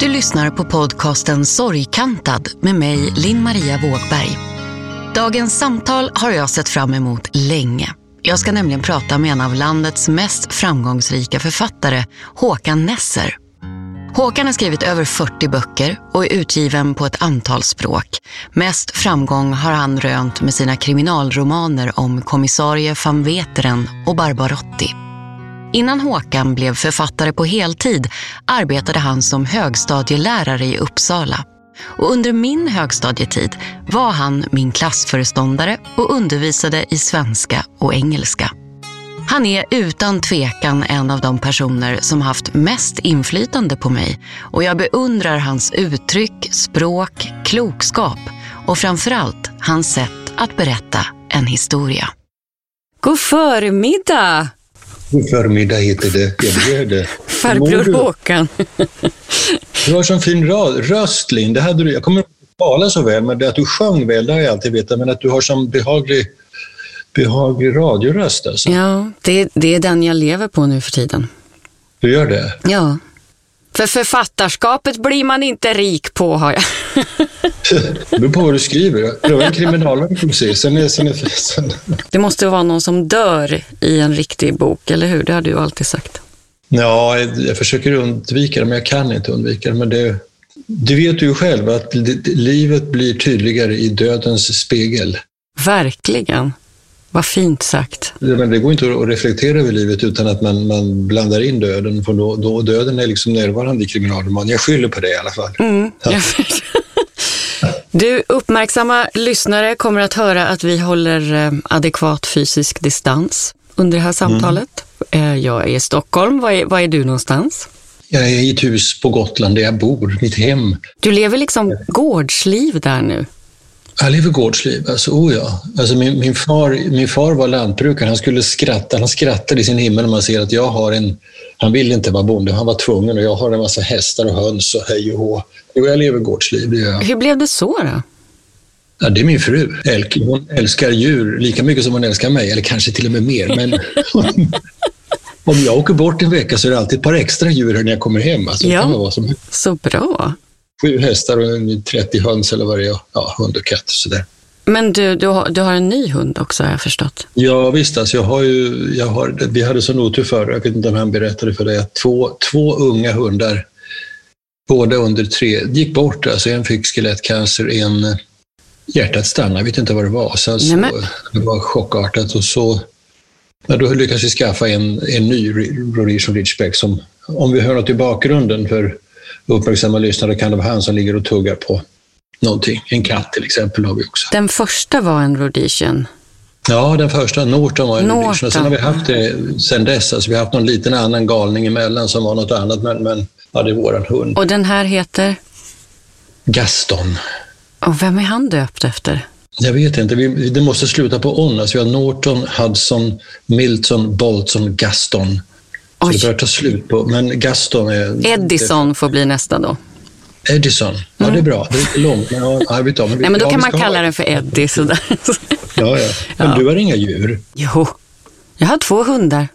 Du lyssnar på podcasten Sorgkantad med mig, Linn-Maria Wågberg. Dagens samtal har jag sett fram emot länge. Jag ska nämligen prata med en av landets mest framgångsrika författare, Håkan Nesser. Håkan har skrivit över 40 böcker och är utgiven på ett antal språk. Mest framgång har han rönt med sina kriminalromaner om kommissarie van Veteren och Barbarotti. Innan Håkan blev författare på heltid arbetade han som högstadielärare i Uppsala. Och under min högstadietid var han min klassföreståndare och undervisade i svenska och engelska. Han är utan tvekan en av de personer som haft mest inflytande på mig och jag beundrar hans uttryck, språk, klokskap och framförallt hans sätt att berätta en historia. God förmiddag! God förmiddag heter det. Jag gör det. Farbror Håkan. Du har sån fin röst, Linn. Det hade du. Jag kommer inte tala så väl, men det att du sjöng väl, det har jag alltid vetat. Men att du har sån behaglig, behaglig radioröst. Alltså. Ja, det, det är den jag lever på nu för tiden. Du gör det? Ja. För författarskapet blir man inte rik på, har jag. det beror på vad du skriver. Pröva en kriminalvård precis. Sen är, sen är, sen... Det måste vara någon som dör i en riktig bok, eller hur? Det har du alltid sagt. Ja, jag försöker undvika det, men jag kan inte undvika det. Men det, du vet ju själv att livet blir tydligare i dödens spegel. Verkligen. Vad fint sagt. Men det går inte att reflektera över livet utan att man, man blandar in döden. För då, då, döden är liksom närvarande i kriminalroman. Jag skyller på det i alla fall. Mm, ja. Du, uppmärksamma lyssnare kommer att höra att vi håller eh, adekvat fysisk distans under det här samtalet. Mm. Jag är i Stockholm. Var är, var är du någonstans? Jag är i ett hus på Gotland där jag bor, mitt hem. Du lever liksom gårdsliv där nu? Jag lever gårdsliv, alltså, oh ja. Alltså min, min, far, min far var lantbrukare, han skulle skratta. Han skrattade i sin himmel när man ser att jag har en... Han ville inte vara bonde, han var tvungen och jag har en massa hästar och höns och hej och hå. Jo, jag lever gårdsliv, det gör jag. Hur blev det så då? Ja, det är min fru. Elke. Hon älskar djur lika mycket som hon älskar mig, eller kanske till och med mer. Men om jag åker bort en vecka så är det alltid ett par extra djur när jag kommer hem. Alltså, ja, så bra. Sju hästar och 30 höns eller vad det är. Ja, hund och katt och sådär. Men du, du har, du har en ny hund också har jag förstått. Ja visst, alltså jag har ju, jag har, vi hade sån otur förr, jag vet inte om han berättade för dig, att två, två unga hundar, båda under tre, gick bort. Alltså en fick skelettcancer, en hjärtat stannade, jag vet inte vad det var. Sen så, det var chockartat och så ja, då lyckades vi skaffa en, en ny Rhodesian Ridgeback som, om vi hör något i bakgrunden för uppmärksamma lyssnare kan det vara han som ligger och tuggar på någonting. En katt till exempel har vi också. Den första var en Rhodesian? Ja, den första, Norton var en Norton. Rhodesian. Och sen har vi haft det sen dess. Alltså, vi har haft någon liten annan galning emellan som var något annat, men, men ja, det är våran hund. Och den här heter? Gaston. Och vem är han döpt efter? Jag vet inte. Vi, det måste sluta på on. Alltså vi har Norton, Hudson, Milton, Bolton, Gaston. Så det börjar ta slut på, men Gaston är... Edison får bli nästa då. Edison, ja det är bra. Det är lite långt, men ja, jag vet, men Nej, men då kan man kalla ha. den för Eddie. Sådär. Ja, ja. Men ja. du har inga djur? Jo, jag har två hundar.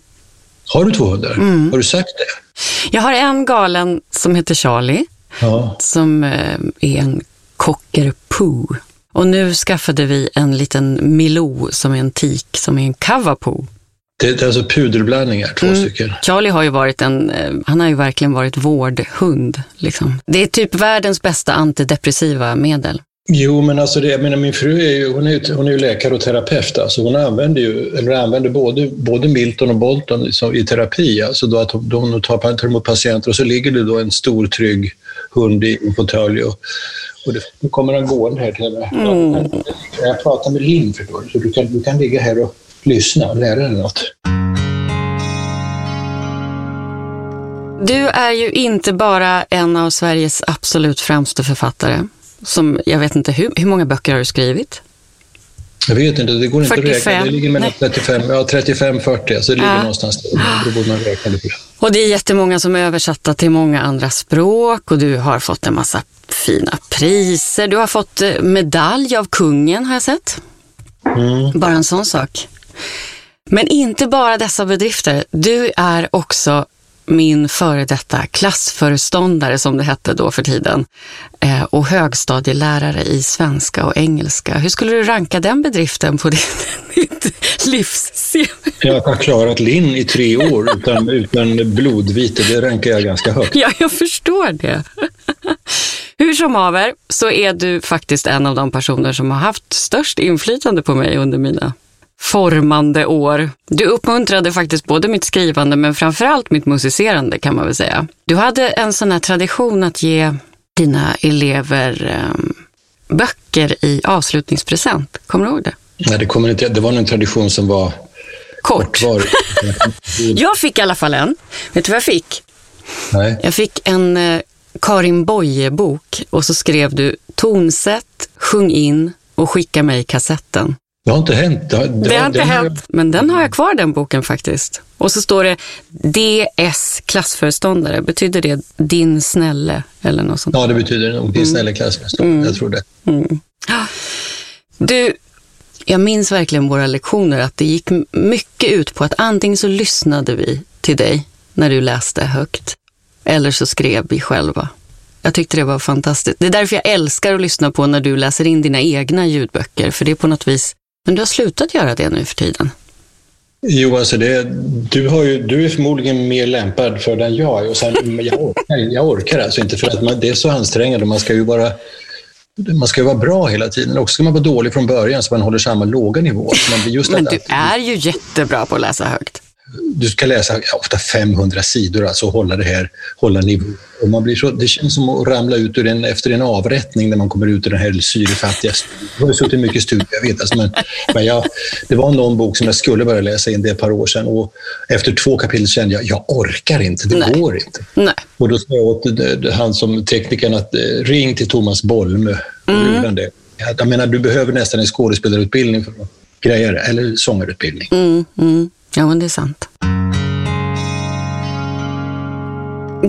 Har du två hundar? Mm. Har du sagt det? Jag har en galen som heter Charlie, ja. som eh, är en cocker poo. Och nu skaffade vi en liten Milou som är en tik, som är en kavapoo. Det är alltså puderblandningar, två mm. stycken. Charlie har ju varit en, eh, han har ju verkligen varit vårdhund. Liksom. Det är typ världens bästa antidepressiva medel. Jo, men alltså det, jag menar, min fru är ju, hon är ju, hon är ju läkare och terapeut. Alltså hon använder ju, eller använder både, både Milton och Bolton i terapi. Alltså då att hon, hon tar, tar emot patienter och så ligger det då en stor trygg hund i en fåtölj. Och, och det, nu kommer han gående här till henne. Mm. Jag pratar med Linn, förstår du, så du kan, du kan ligga här och lyssna och lära dig något. Du är ju inte bara en av Sveriges absolut främsta författare. Som, jag vet inte, hur, hur många böcker har du skrivit? Jag vet inte, det går inte 45. att räkna. Det ligger mellan 35, ja, 35-40, alltså det ligger ja. någonstans där. Borde man räkna det Och det är jättemånga som är översatta till många andra språk och du har fått en massa fina priser. Du har fått eh, medalj av kungen har jag sett. Mm. Bara en sån sak. Men inte bara dessa bedrifter. Du är också min före detta klassföreståndare, som det hette då för tiden, eh, och högstadielärare i svenska och engelska. Hur skulle du ranka den bedriften på ditt, ditt livs Jag har klarat Linn i tre år utan, utan blodvite. Det rankar jag ganska högt. Ja, jag förstår det. Hur som haver så är du faktiskt en av de personer som har haft störst inflytande på mig under mina formande år. Du uppmuntrade faktiskt både mitt skrivande men framförallt mitt musicerande kan man väl säga. Du hade en sån här tradition att ge dina elever eh, böcker i avslutningspresent. Kommer du ihåg det? Nej, det, kommer inte, det var en tradition som var kort. kort jag fick i alla fall en. Vet du vad jag fick? Nej. Jag fick en eh, Karin Boye-bok och så skrev du tonsätt, sjung in och skicka mig kassetten. Det har inte hänt. Det har, det, det har inte hänt, har... men den har jag kvar den boken faktiskt. Och så står det DS klassföreståndare. Betyder det din snälle eller något sånt? Ja, det betyder nog din mm. snälle klassföreståndare. Mm. Jag tror det. Mm. Du, jag minns verkligen våra lektioner att det gick mycket ut på att antingen så lyssnade vi till dig när du läste högt eller så skrev vi själva. Jag tyckte det var fantastiskt. Det är därför jag älskar att lyssna på när du läser in dina egna ljudböcker, för det är på något vis men du har slutat göra det nu för tiden? Jo, alltså det, du, har ju, du är förmodligen mer lämpad för det än jag. Och sen, jag, orkar, jag orkar alltså inte för att man, det är så ansträngande. Man ska ju vara man ska vara bra hela tiden. Och ska man vara dålig från början så man håller samma låga nivå. Men, just Men du är ju jättebra på att läsa högt du ska läsa ofta 500 sidor alltså och hålla det här, hålla nivå. Och man blir så, det känns som att ramla ut ur en, efter en avrättning när man kommer ut ur den här syrefattiga Jag har suttit mycket studier, jag vet. Alltså, men, men jag, det var någon bok som jag skulle börja läsa in det ett par år sedan och efter två kapitel kände jag, jag orkar inte, det Nej. går inte. Nej. Och då sa jag åt han som teknikern att eh, ring till Thomas Bolme. Mm. Det. Jag menar, du behöver nästan en skådespelarutbildning för att greja det, eller sångarutbildning. Mm, mm. Ja, men det är sant.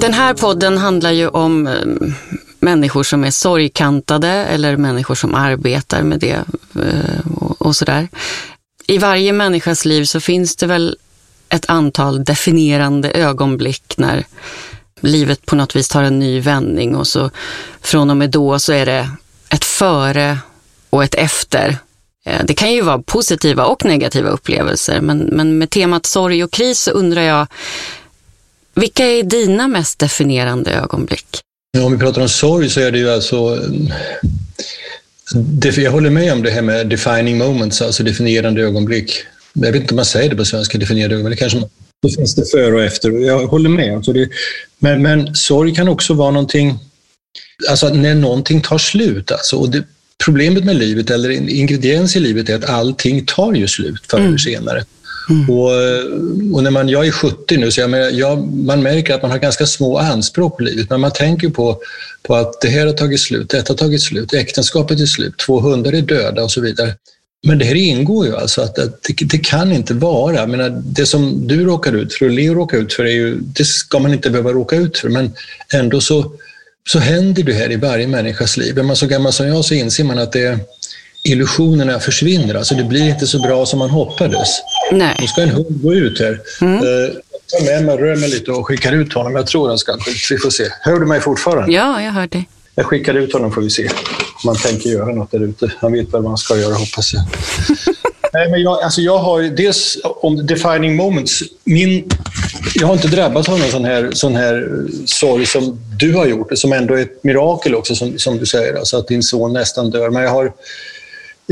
Den här podden handlar ju om eh, människor som är sorgkantade eller människor som arbetar med det eh, och sådär. I varje människas liv så finns det väl ett antal definierande ögonblick när livet på något vis tar en ny vändning och så från och med då så är det ett före och ett efter det kan ju vara positiva och negativa upplevelser, men, men med temat sorg och kris så undrar jag, vilka är dina mest definierande ögonblick? Om vi pratar om sorg så är det ju alltså jag håller med om det här med defining moments, alltså definierande ögonblick. Jag vet inte om man säger det på svenska, definierande ögonblick. Kanske man, då finns det före och efter. Jag håller med. Alltså det, men, men sorg kan också vara någonting, alltså när någonting tar slut. Alltså, och det, problemet med livet, eller en ingrediens i livet, är att allting tar ju slut förr eller mm. senare. Mm. Och, och, när man, jag är 70 nu, så jag jag, man märker att man har ganska små anspråk på livet, men man tänker på, på att det här har tagit slut, detta har tagit slut, äktenskapet är slut, två hundar är döda och så vidare. Men det här ingår ju alltså, att, att det, det, kan inte vara. Jag menar, det som du råkar ut för och Leo råkar ut för, är ju, det ska man inte behöva råka ut för, men ändå så så händer det här i varje människas liv. Är man så gammal som jag så inser man att det, illusionerna försvinner. Alltså det blir inte så bra som man hoppades. Nej. Nu ska en hund gå ut här. Mm. Jag tar med mig, rör mig lite och skickar ut honom. Jag tror han ska Vi får se. Hör du mig fortfarande? Ja, jag hör dig. Jag skickar ut honom får vi se om han tänker göra något där ute. Han vet vad man ska göra hoppas jag. Nej, men jag, alltså jag har dels om defining moments. Min, jag har inte drabbats av någon sån här, sån här sorg som du har gjort, som ändå är ett mirakel också, som, som du säger, alltså att din son nästan dör. Men jag har,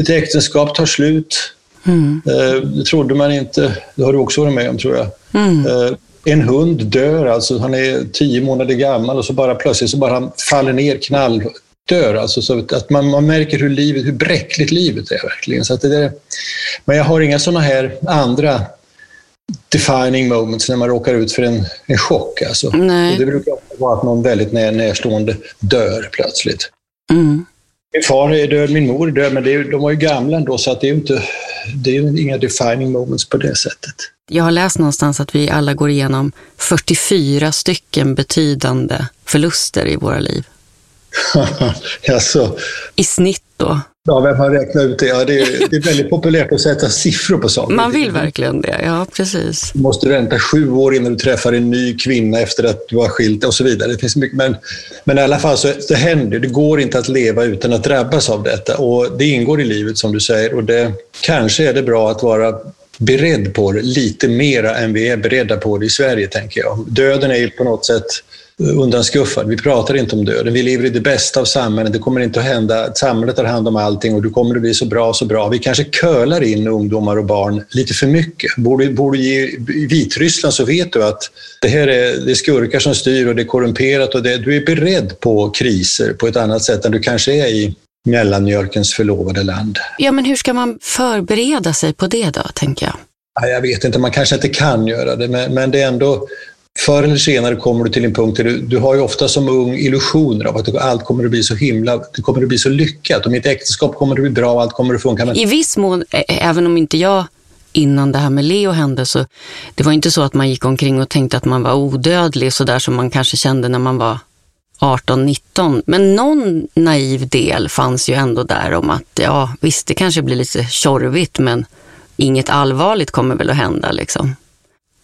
ett äktenskap tar slut. Mm. Eh, det trodde man inte. Det har du också varit med om, tror jag. Mm. Eh, en hund dör, alltså han är tio månader gammal och så bara plötsligt så bara han faller ner knall dör. Alltså så att man, man märker hur, livet, hur bräckligt livet är verkligen. Så att det där, men jag har inga sådana här andra defining moments när man råkar ut för en, en chock. Alltså. Det brukar vara att någon väldigt när, närstående dör plötsligt. Mm. Min far är död, min mor är död, men är, de var ju gamla ändå så att det är inte, det är inga defining moments på det sättet. Jag har läst någonstans att vi alla går igenom 44 stycken betydande förluster i våra liv. Jaså? I snitt då? Ja, vem har räknat ut det? Ja, det, är, det är väldigt populärt att sätta siffror på saker. Man vill verkligen det, ja precis. Du måste vänta sju år innan du träffar en ny kvinna efter att du har skilt och så vidare. Det finns mycket, men, men i alla fall så det händer. Det går inte att leva utan att drabbas av detta. Och det ingår i livet som du säger. Och det, kanske är det bra att vara beredd på det lite mera än vi är beredda på det i Sverige, tänker jag. Döden är ju på något sätt undanskuffad. Vi pratar inte om döden. Vi lever i det bästa av samhället. Det kommer inte att hända. Samhället tar hand om allting och du kommer att bli så bra, så bra. Vi kanske kölar in ungdomar och barn lite för mycket. Borde, borde ge, I Vitryssland så vet du att det här är, det är skurkar som styr och det är korrumperat och det, du är beredd på kriser på ett annat sätt än du kanske är i mellanmjölkens förlovade land. Ja, men hur ska man förbereda sig på det då, tänker jag? Jag vet inte, man kanske inte kan göra det, men, men det är ändå Förr eller senare kommer du till en punkt där du, du har ju ofta som ung illusioner av att allt kommer att bli så himla, det kommer att bli så lyckat och mitt äktenskap kommer att bli bra och allt kommer att funka. Men... I viss mån, även om inte jag innan det här med Leo hände så det var inte så att man gick omkring och tänkte att man var odödlig så där som man kanske kände när man var 18-19. Men någon naiv del fanns ju ändå där om att ja visst det kanske blir lite tjorvigt men inget allvarligt kommer väl att hända liksom.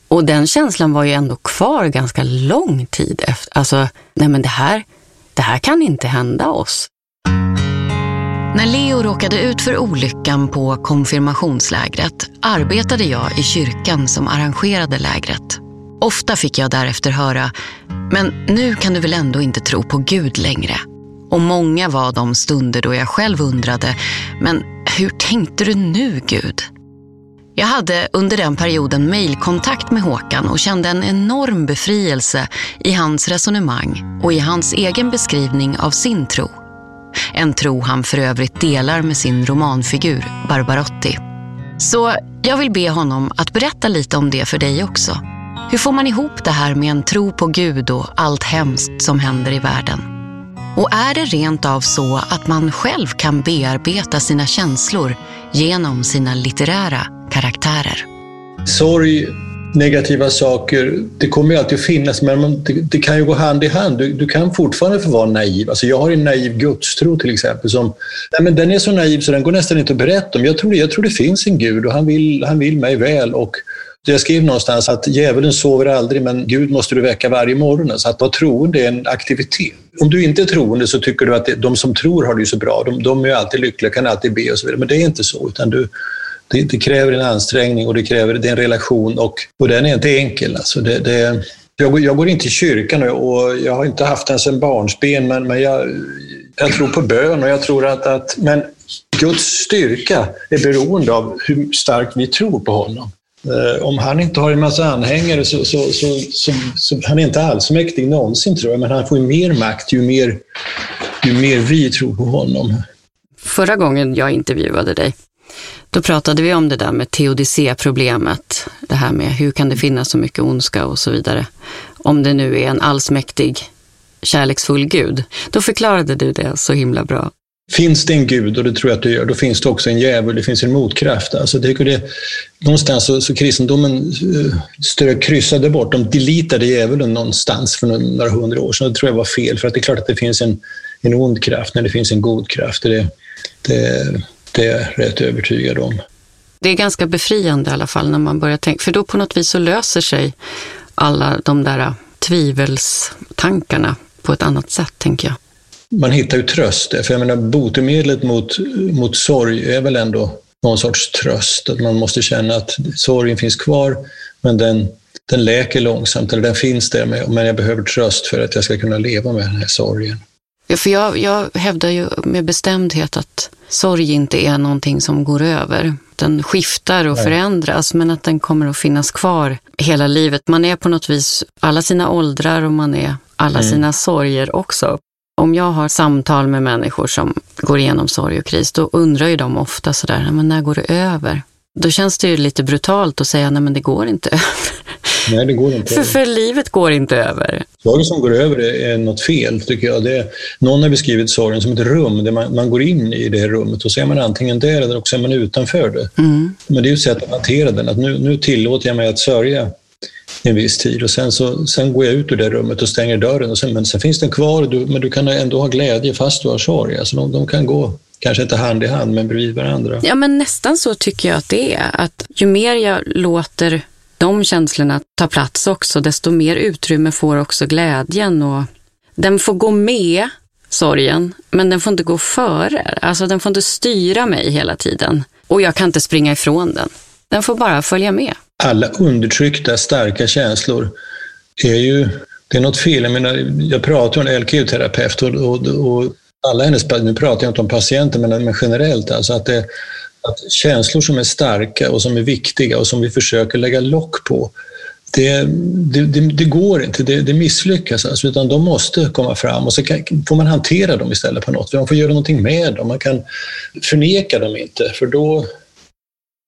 Och den känslan var ju ändå kvar ganska lång tid efter. Alltså, nej men det här, det här kan inte hända oss. När Leo råkade ut för olyckan på konfirmationslägret arbetade jag i kyrkan som arrangerade lägret. Ofta fick jag därefter höra, men nu kan du väl ändå inte tro på Gud längre? Och många var de stunder då jag själv undrade, men hur tänkte du nu Gud? Jag hade under den perioden mejlkontakt med Håkan och kände en enorm befrielse i hans resonemang och i hans egen beskrivning av sin tro. En tro han för övrigt delar med sin romanfigur Barbarotti. Så jag vill be honom att berätta lite om det för dig också. Hur får man ihop det här med en tro på Gud och allt hemskt som händer i världen? Och är det rent av så att man själv kan bearbeta sina känslor genom sina litterära karaktärer. Sorg, negativa saker, det kommer ju alltid att finnas, men det, det kan ju gå hand i hand. Du, du, kan fortfarande få vara naiv. Alltså jag har en naiv gudstro till exempel. Som, nej men den är så naiv så den går nästan inte att berätta om. Jag tror, jag tror det finns en Gud och han vill, han vill mig väl. Och jag skrev någonstans att djävulen sover aldrig, men Gud måste du väcka varje morgon. Så att vara troende är en aktivitet. Om du inte är troende så tycker du att de som tror har det så bra. De, de är alltid lyckliga, kan alltid be och så vidare. Men det är inte så. Utan du, det, det, kräver en ansträngning och det kräver det är en relation och, och den är inte enkel. Alltså det, det, jag, jag går inte i kyrkan och jag har inte haft den sedan barnsben, men, men jag, jag tror på bön och jag tror att, att men Guds styrka är beroende av hur starkt vi tror på honom. Eh, om han inte har en massa anhängare så, så, så, så, så han är inte allsmäktig någonsin tror jag, men han får ju mer makt ju mer, ju mer vi tror på honom. Förra gången jag intervjuade dig då pratade vi om det där med teodicé-problemet. Det här med hur kan det finnas så mycket ondska och så vidare. Om det nu är en allsmäktig, kärleksfull Gud. Då förklarade du det så himla bra. Finns det en gud, och det tror jag att det gör, då finns det också en djävul, det finns en motkraft. Alltså det, det, någonstans så, så kristendomen eh, strök, kryssade bort, de deletade djävulen någonstans för några hundra år sedan. Det tror jag var fel, för att det är klart att det finns en, en ond kraft när det finns en god kraft. Det, det, det är jag rätt övertygad om. Det är ganska befriande i alla fall när man börjar tänka, för då på något vis så löser sig alla de där tvivelstankarna på ett annat sätt, tänker jag. Man hittar ju tröst för jag menar botemedlet mot, mot sorg är väl ändå någon sorts tröst, att man måste känna att sorgen finns kvar, men den, den läker långsamt, eller den finns där, men jag behöver tröst för att jag ska kunna leva med den här sorgen. Ja, för jag, jag hävdar ju med bestämdhet att sorg inte är någonting som går över. Den skiftar och Nej. förändras, men att den kommer att finnas kvar hela livet. Man är på något vis alla sina åldrar och man är alla mm. sina sorger också. Om jag har samtal med människor som går igenom sorg och kris, då undrar ju de ofta sådär, men när går det över? Då känns det ju lite brutalt att säga, nej men det går inte över. Nej, det går inte för, för livet går inte över. Sorgen som går över är något fel, tycker jag. Det är, någon har beskrivit sorgen som ett rum, där man, man går in i det rummet och så är man antingen där eller också är man utanför det. Mm. Men det är ju ett sätt att hantera den, att nu, nu tillåter jag mig att sörja en viss tid och sen, så, sen går jag ut ur det rummet och stänger dörren. Och sen, men sen finns den kvar, du, men du kan ändå ha glädje fast du har sorg. Alltså de, de kan gå kanske inte hand i hand, men bredvid varandra. Ja, men nästan så tycker jag att det är. Att ju mer jag låter de känslorna ta plats också, desto mer utrymme får också glädjen. Och den får gå med, sorgen, men den får inte gå före. Alltså den får inte styra mig hela tiden. Och jag kan inte springa ifrån den. Den får bara följa med. Alla undertryckta, starka känslor är ju... Det är något fel. Jag, menar, jag pratar med en LKU-terapeut och, och, och, alla hennes... Nu pratar jag inte om patienter, men, men generellt. Alltså att, det, att känslor som är starka och som är viktiga och som vi försöker lägga lock på, det, det, det, det, går inte, det, det misslyckas, alltså, utan de måste komma fram och så kan, får man hantera dem istället på något Man får göra någonting med dem, man kan förneka dem inte, för då,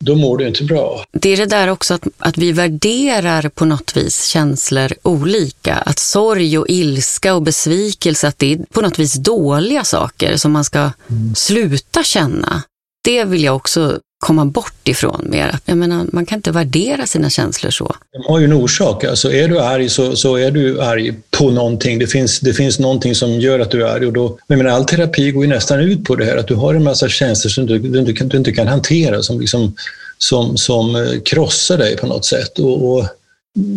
då mår du inte bra. Det är det där också att, att vi värderar på något vis känslor olika. Att sorg och ilska och besvikelse, att det är på något vis dåliga saker som man ska mm. sluta känna. Det vill jag också komma bort ifrån mer. Jag menar, man kan inte värdera sina känslor så. De har ju en orsak. Alltså, är du arg så, så är du arg på någonting. Det finns, det finns någonting som gör att du är arg. Och då, jag menar, all terapi går ju nästan ut på det här att du har en massa känslor som du, du, du, du inte kan hantera, som, liksom, som, som eh, krossar dig på något sätt. Och, och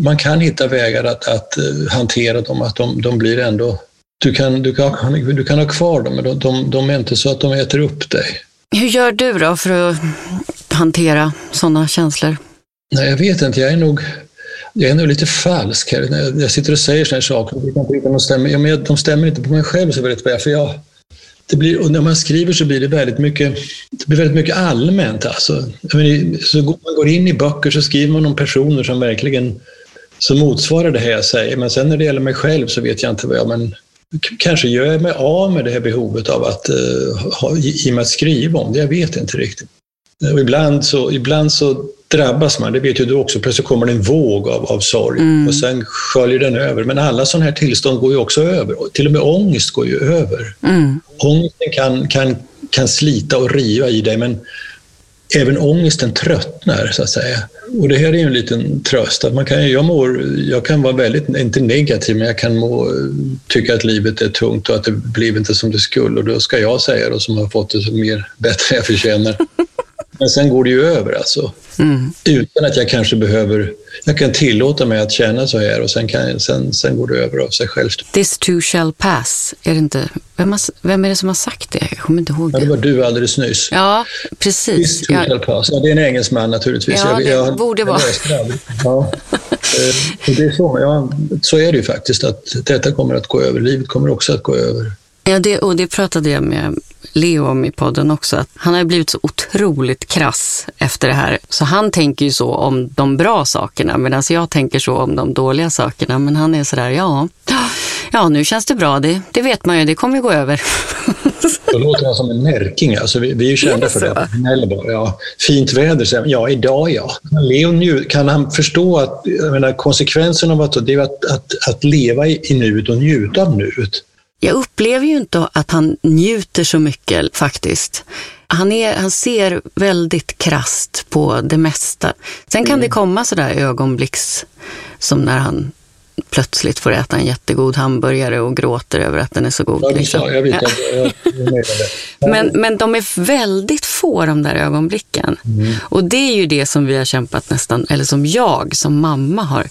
man kan hitta vägar att, att eh, hantera dem, att de, de blir ändå du kan, du, kan, du kan ha kvar dem, men de, de, de är inte så att de äter upp dig. Hur gör du då för att hantera sådana känslor? Nej, jag vet inte. Jag är nog, jag är nog lite falsk här. Jag sitter och säger sådana här saker och de stämmer. Ja, men de stämmer inte på mig själv så väldigt väl. För jag, det blir, och när man skriver så blir det väldigt mycket, det blir väldigt mycket allmänt. Alltså. Menar, så man går in i böcker så skriver man om personer som verkligen som motsvarar det här jag säger. Men sen när det gäller mig själv så vet jag inte vad jag... Men kanske gör jag mig av med det här behovet av att uh, ha, i och med att skriva om det. Jag vet inte riktigt. Och ibland, så, ibland så drabbas man, det vet ju du också, plötsligt kommer det en våg av, av sorg mm. och sen sköljer den över. Men alla sådana här tillstånd går ju också över. Till och med ångest går ju över. Mm. Ångesten kan, kan, kan slita och riva i dig, men även ångesten tröttnar, så att säga. Och det här är ju en liten tröst. Att man kan, jag, mår, jag kan vara väldigt, inte negativ, men jag kan må, tycka att livet är tungt och att det blev inte som det skulle. Och då ska jag säga då, som har fått det mer bättre än jag förtjänar. Men sen går det ju över alltså. Mm. Utan att jag kanske behöver... Jag kan tillåta mig att känna så här och sen, kan, sen, sen går det över av sig självt. This too shall pass. Är det inte, vem, har, vem är det som har sagt det? Jag kommer inte ihåg det. Ja, det var du alldeles nyss. Ja, precis. This too ja. shall pass. Ja, det är en engelsman naturligtvis. Ja, det jag, borde vara. Ja. Eh, det är så, ja, så är det ju faktiskt, att detta kommer att gå över. Livet kommer också att gå över. Ja, det, och det pratade jag med Leo om i podden också. Att han har blivit så otroligt krass efter det här. Så han tänker ju så om de bra sakerna medan jag tänker så om de dåliga sakerna. Men han är sådär, ja, ja nu känns det bra. Det, det vet man ju, det kommer gå över. Då låter han som en märking. Alltså, vi, vi är ju kända för det. Ja, fint väder, ja idag ja. Leo, kan han förstå att menar, konsekvensen av att, det är att, att, att leva i, i nuet och njuta av nuet? Jag upplever ju inte att han njuter så mycket faktiskt. Han, är, han ser väldigt krast på det mesta. Sen kan mm. det komma sådär ögonblicks som när han plötsligt får äta en jättegod hamburgare och gråter över att den är så god. Ja, liksom. jag vet, jag, jag men, men de är väldigt få de där ögonblicken. Mm. Och det är ju det som vi har kämpat nästan, eller som jag som mamma har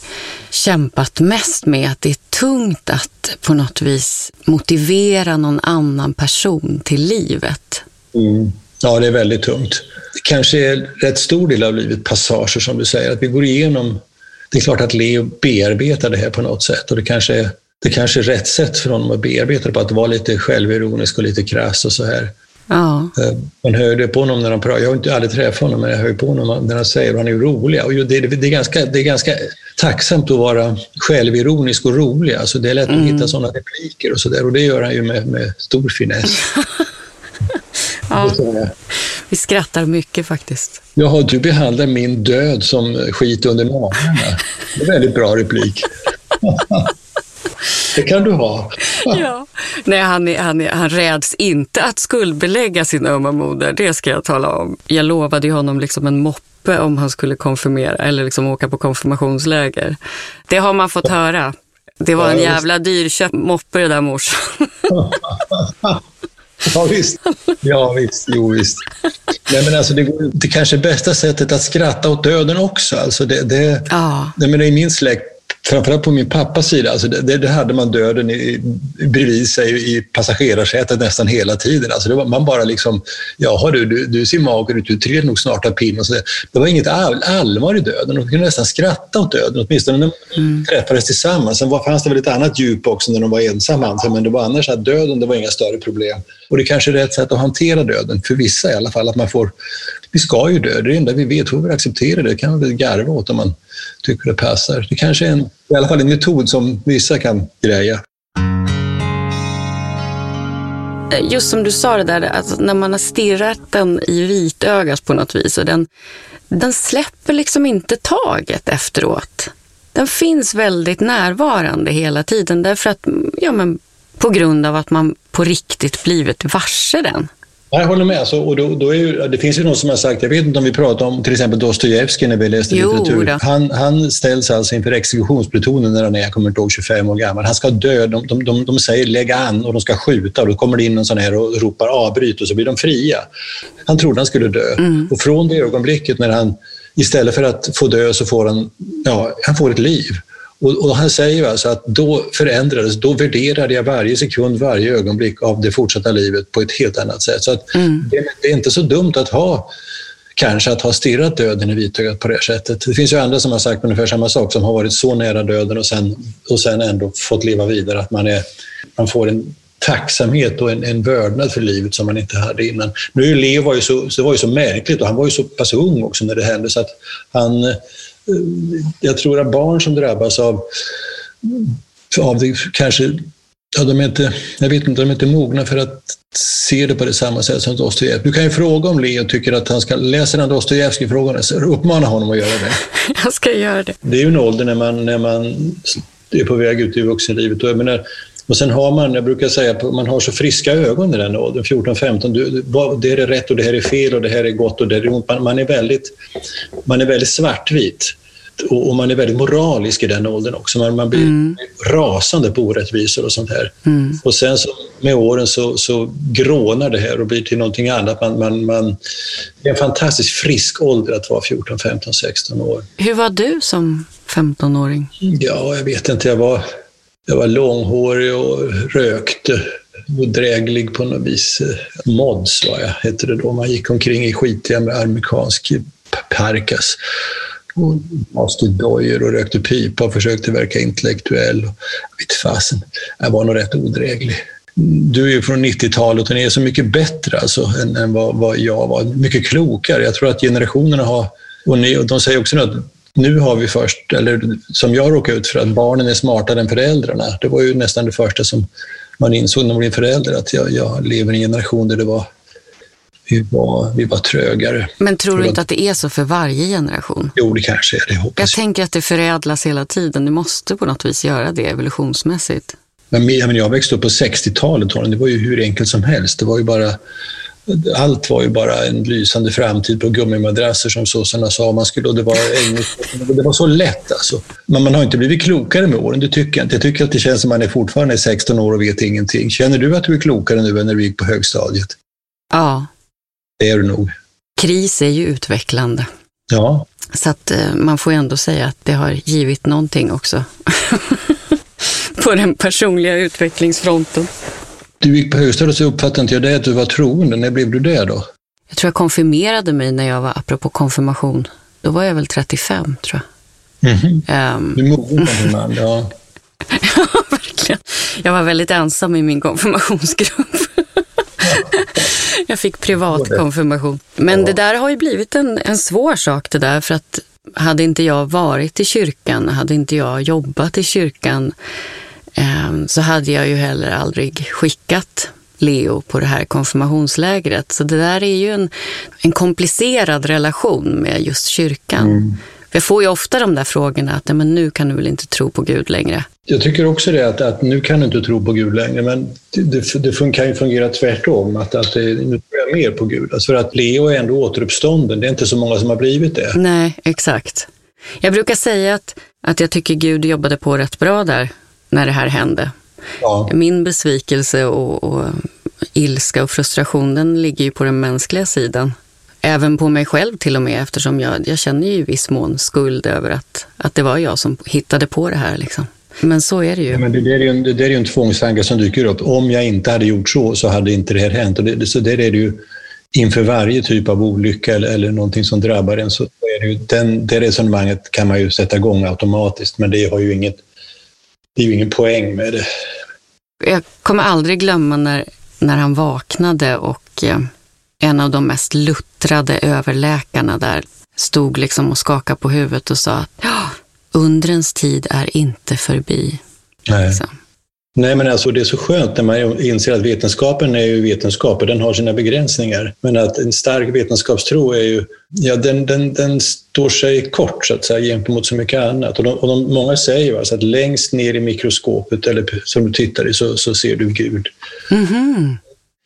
kämpat mest med. Att det är tungt att på något vis motivera någon annan person till livet. Mm. Ja, det är väldigt tungt. Det kanske är rätt stor del av livet passager som du säger, att vi går igenom det är klart att Leo bearbetar det här på något sätt och det kanske är, det kanske är rätt sätt för honom att bearbeta det på, att vara lite självironisk och lite krass och så här. Ja. Eh, man hör det på honom när han pratar. Jag har inte aldrig träffat honom, men jag hör på honom när han säger att han är rolig. Och det, det, är ganska, det är ganska tacksamt att vara självironisk och rolig. Alltså det är lätt mm. att hitta sådana repliker och sådär. Och det gör han ju med, med stor finess. ja. Vi skrattar mycket faktiskt. Jaha, du behandlar min död som skit under naglarna. Det är en väldigt bra replik. Det kan du ha. ja. Nej, han, är, han, är, han räds inte att skuldbelägga sin ömma moder, det ska jag tala om. Jag lovade ju honom liksom en moppe om han skulle konfirmera eller liksom åka på konfirmationsläger. Det har man fått höra. Det var en jävla dyrköpt moppe det där morsan. Ja, visst. Ja, visst. Jo, visst. Nej, men alltså, det, det kanske bästa sättet att skratta åt döden också. Alltså det, det, Ja. nej, men I min släkt, framförallt på min pappas sida, alltså det, det hade man döden i, bredvid sig i passagerarsätet nästan hela tiden. Alltså var, man bara liksom, jaha du, du, du ser mager ut, du trillar nog snart av pinn. Och så där. Det var inget all, allvar i döden. De kunde nästan skratta åt döden, åtminstone när de träffades tillsammans. Sen var, fanns det väl ett annat djup också när de var ensamma, men det var annars att döden, det var inga större problem. Och det kanske är rätt sätt att hantera döden, för vissa i alla fall, att man får, vi ska ju dö, det är det enda vi vet, hur vi accepterar det, det kan man väl garva åt om man tycker det passar. Det kanske är en, i alla fall en metod som vissa kan greja. Eh, just som du sa det där, att när man har stirrat den i vitögat på något vis och den, den släpper liksom inte taget efteråt. Den finns väldigt närvarande hela tiden därför att, ja men på grund av att man på riktigt blivit varse den. Jag håller med. Alltså, och då, då är ju, det finns ju någon som har sagt, jag vet inte om vi pratar om till exempel Dostojevskij när vi läste Jo litteratur. då. Han, han ställs alltså inför exekutionsplutonen när han är, jag kommer inte ihåg, 25 år gammal. Han ska dö. De, de, de, de säger lägg an och de ska skjuta och då kommer det in någon sån här och ropar avbryt och så blir de fria. Han trodde han skulle dö. Och från det ögonblicket när han istället för att få dö så får han, ja, han får ett liv. Och, och han säger alltså att då förändrades, då värderade jag varje sekund, varje ögonblick av det fortsatta livet på ett helt annat sätt. Så att det, det är inte så dumt att ha kanske att ha stirrat döden i vitögat på det sättet. Det finns ju andra som har sagt ungefär samma sak, som har varit så nära döden och sen, och sen ändå fått leva vidare, att man, är, man får en tacksamhet och en, en vördnad för livet som man inte hade innan. Nu Leo var ju så, så, var ju så märkligt och han var ju så pass ung också när det hände så att han, jag tror att barn som drabbas av, av det kanske Ja, de är inte, jag vet inte, de är inte mogna för att se det på det samma sätt som Dostojevskij. Du kan ju fråga om Leo tycker att han ska läsa den Dostojevskij frågan så uppmana honom att göra det. Jag ska göra det. Det är ju en ålder när man, när man är på väg ut i vuxenlivet. Och, jag menar, och sen har man, jag brukar säga, man har så friska ögon i den åldern, 14-15. Du- vad- Det här är rätt och det här är fel och det här är gott och det här är ont. Man, man, är, väldigt, man är väldigt svartvit. Och, och man är väldigt moralisk i den åldern också. Man, man blir rasande på orättvisor och sånt här. Och sen så, med åren så, så grånar det här och blir till någonting annat. Man, man, man, det är en fantastiskt frisk ålder att vara 14, 15, 16 år. Hur var du som 15-åring? Ja, jag vet inte. Jag var, jag var långhårig och rökte. Odräglig på något vis. Mods var jag, hette det då. Man gick omkring i skitiga med amerikansk parkas. Mm. Och maskig dojor och rökte pipa och försökte verka intellektuell. Vitt jag fasen, jag var nog rätt odräglig. Du är ju från 90-talet och ni är så mycket bättre alltså, än, än vad, vad jag var. Mycket klokare. Jag tror att generationerna har... Och, ni, och de säger också nu att nu har vi först, eller som jag råkade ut för, att barnen är smartare än föräldrarna. Det var ju nästan det första som man insåg när man blev förälder, att jag, jag lever i en generation där det var, vi, var, vi var trögare. Men tror du inte att det är så för varje generation? Jo, det kanske är det, Jag hoppas jag. tänker att det förädlas hela tiden. Det måste på något vis göra det evolutionsmässigt. Men, jag växte upp på 60-talet, Tony. det var ju hur enkelt som helst. Det var ju bara, allt var ju bara en lysande framtid på gummimadrasser som sossarna sa. Man skulle, och det, var det var så lätt alltså. Men man har inte blivit klokare med åren, det tycker jag inte. Jag tycker att det känns som man är fortfarande 16 år och vet ingenting. Känner du att du är klokare nu än när du gick på högstadiet? Ja, Det är du nog. kris är ju utvecklande. Ja, Så att eh, man får ändå säga att det har givit någonting också. på den personliga utvecklingsfronten. Du gick på högstadiet så uppfattade inte jag det att du var troende. När blev du det då? Jag tror jag konfirmerade mig när jag var, apropå konfirmation, då var jag väl 35 tror jag. Mhm. Ehm, Du är mogen som din man. Ja. verkligen. Jag var väldigt ensam i min konfirmationsgrupp. Jag fick privat konfirmation. Men det där har ju blivit en, en svår sak det där, för att hade inte jag varit i kyrkan, hade inte jag jobbat i kyrkan, ehm, så hade jag ju heller aldrig skickat Leo på det här konfirmationslägret. Så det där är ju en, en komplicerad relation med just kyrkan. För Jag får ju ofta de där frågorna att "Nej, men nu kan du väl inte tro på Gud längre. Jag tycker också det att, att nu kan du inte tro på Gud längre, men det, det, kan ju fungera tvärtom. Att, att det, nu tror jag mer på Gud. Alltså för att Leo är ändå återuppstånden. Det är inte så många som har blivit det. Nej, exakt. Jag brukar säga att, att jag tycker Gud jobbade på rätt bra där när det här hände. Ja. Min besvikelse och, och ilska och frustration, den ligger ju på den mänskliga sidan. Även på mig själv till och med, eftersom jag, jag känner ju i viss mån skuld över att, att det var jag som hittade på det här. Liksom. Men så är det ju. Ja, men det, där är ju en, det är en tvångstanke som dyker upp. Om jag inte hade gjort så, så hade inte det här hänt. Och det, så där är det ju inför varje typ av olycka eller, eller någonting som drabbar en. Så är det, ju, den, det resonemanget kan man ju sätta igång automatiskt, men det har ju inget, det är ju ingen poäng med det. Jag kommer aldrig glömma när, när han vaknade och eh, en av de mest luttrade överläkarna där stod liksom och skakade på huvudet och sa att undrens tid är inte förbi. Nej. Liksom. Nej, men alltså det är så skönt när man inser att vetenskapen är ju vetenskap och den har sina begränsningar. Men att en stark vetenskapstro är ju, ja den, den, den står sig kort så att säga gentemot så mycket annat. Och, de, och de, många säger ju alltså att längst ner i mikroskopet eller som du tittar i så, så ser du Gud. Mm -hmm.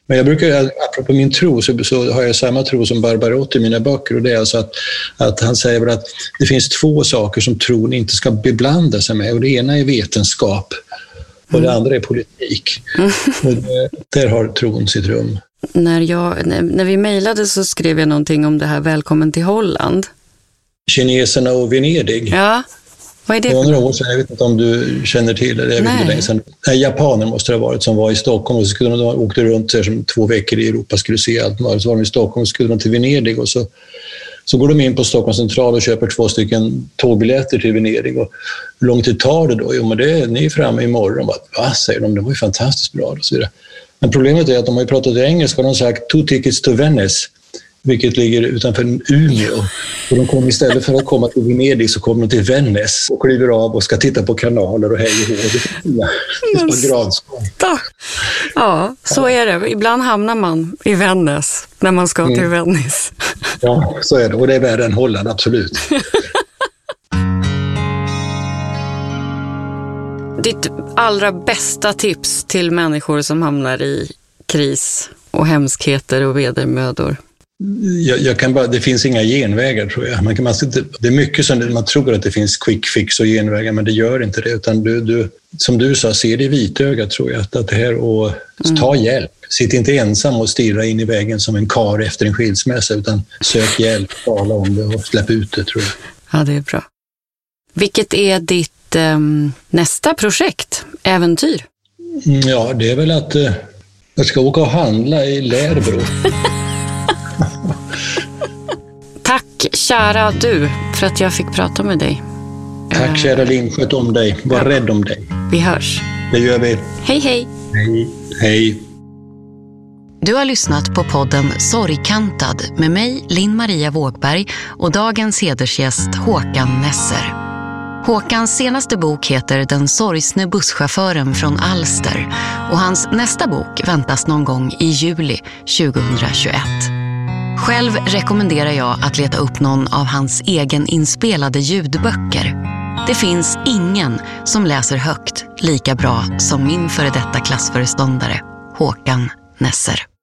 Men jag brukar, apropå min tro, så, så, har jag samma tro som Barbarotti i mina böcker och det är alltså att, att han säger att det finns två saker som tron inte ska beblanda sig med och det ena är vetenskap och det mm. andra är politik. Och det, där har tron sitt rum. När, jag, när, när vi mejlade så skrev jag någonting om det här Välkommen till Holland. Kineserna och Venedig. Ja, vad är det? För några år sedan, jag vet inte om du känner till det, jag vet inte länge sedan. Nej, japaner måste det ha varit som var i Stockholm och så skulle de, de åkte runt så som två veckor i Europa skulle se allt. Så var de i Stockholm och skulle de till Venedig och så, så går de in på Stockholms central och köper två stycken tågbiljetter till Venedig. Och hur lång tid tar det då? Jo, men det är, ni är framme imorgon. Va, säger de, det var ju fantastiskt bra. Och så vidare. Men problemet är att de har pratat engelska och de har sagt two tickets to Venice vilket ligger utanför Umeå. Och de kom istället för att komma till Venedig så kommer de till Vännäs och kliver av och ska titta på kanaler och hej och hå. Ja, så är det. Ibland hamnar man i Vännäs när man ska till mm. Venice. Ja, så är det. Och det är värre än Holland, absolut. Ditt allra bästa tips till människor som hamnar i kris och hemskheter och vedermödor? Jag, jag, kan bara, det finns inga genvägar tror jag. Man kan, man, det är mycket som man tror att det finns quick fix och genvägar, men det gör inte det. Utan du, du, som du sa, se det i vitögat tror jag. Att, att här och mm. ta hjälp. Sitt inte ensam och stirra in i väggen som en kar efter en skilsmässa, utan sök hjälp, tala om det och släpp ut det tror jag. Ja, det är bra. Vilket är ditt eh, nästa projekt, äventyr? Mm, ja, det är väl att eh, jag ska åka och handla i Lärbro. Tack kära du för att jag fick prata med dig. Tack kära Linn, sköt om dig. Var ja. rädd om dig. Vi hörs. Det gör vi. Hej hej. Hej. Hej. Du har lyssnat på podden Sorgkantad med mig, Linn Maria Vågberg och dagens hedersgäst Håkan Nesser. Håkans senaste bok heter Den sorgsne busschauffören från Alster och hans nästa bok väntas någon gång i juli 2021. Själv rekommenderar jag att leta upp någon av hans egen inspelade ljudböcker. Det finns ingen som läser högt lika bra som min före detta klassföreståndare Håkan Nesser.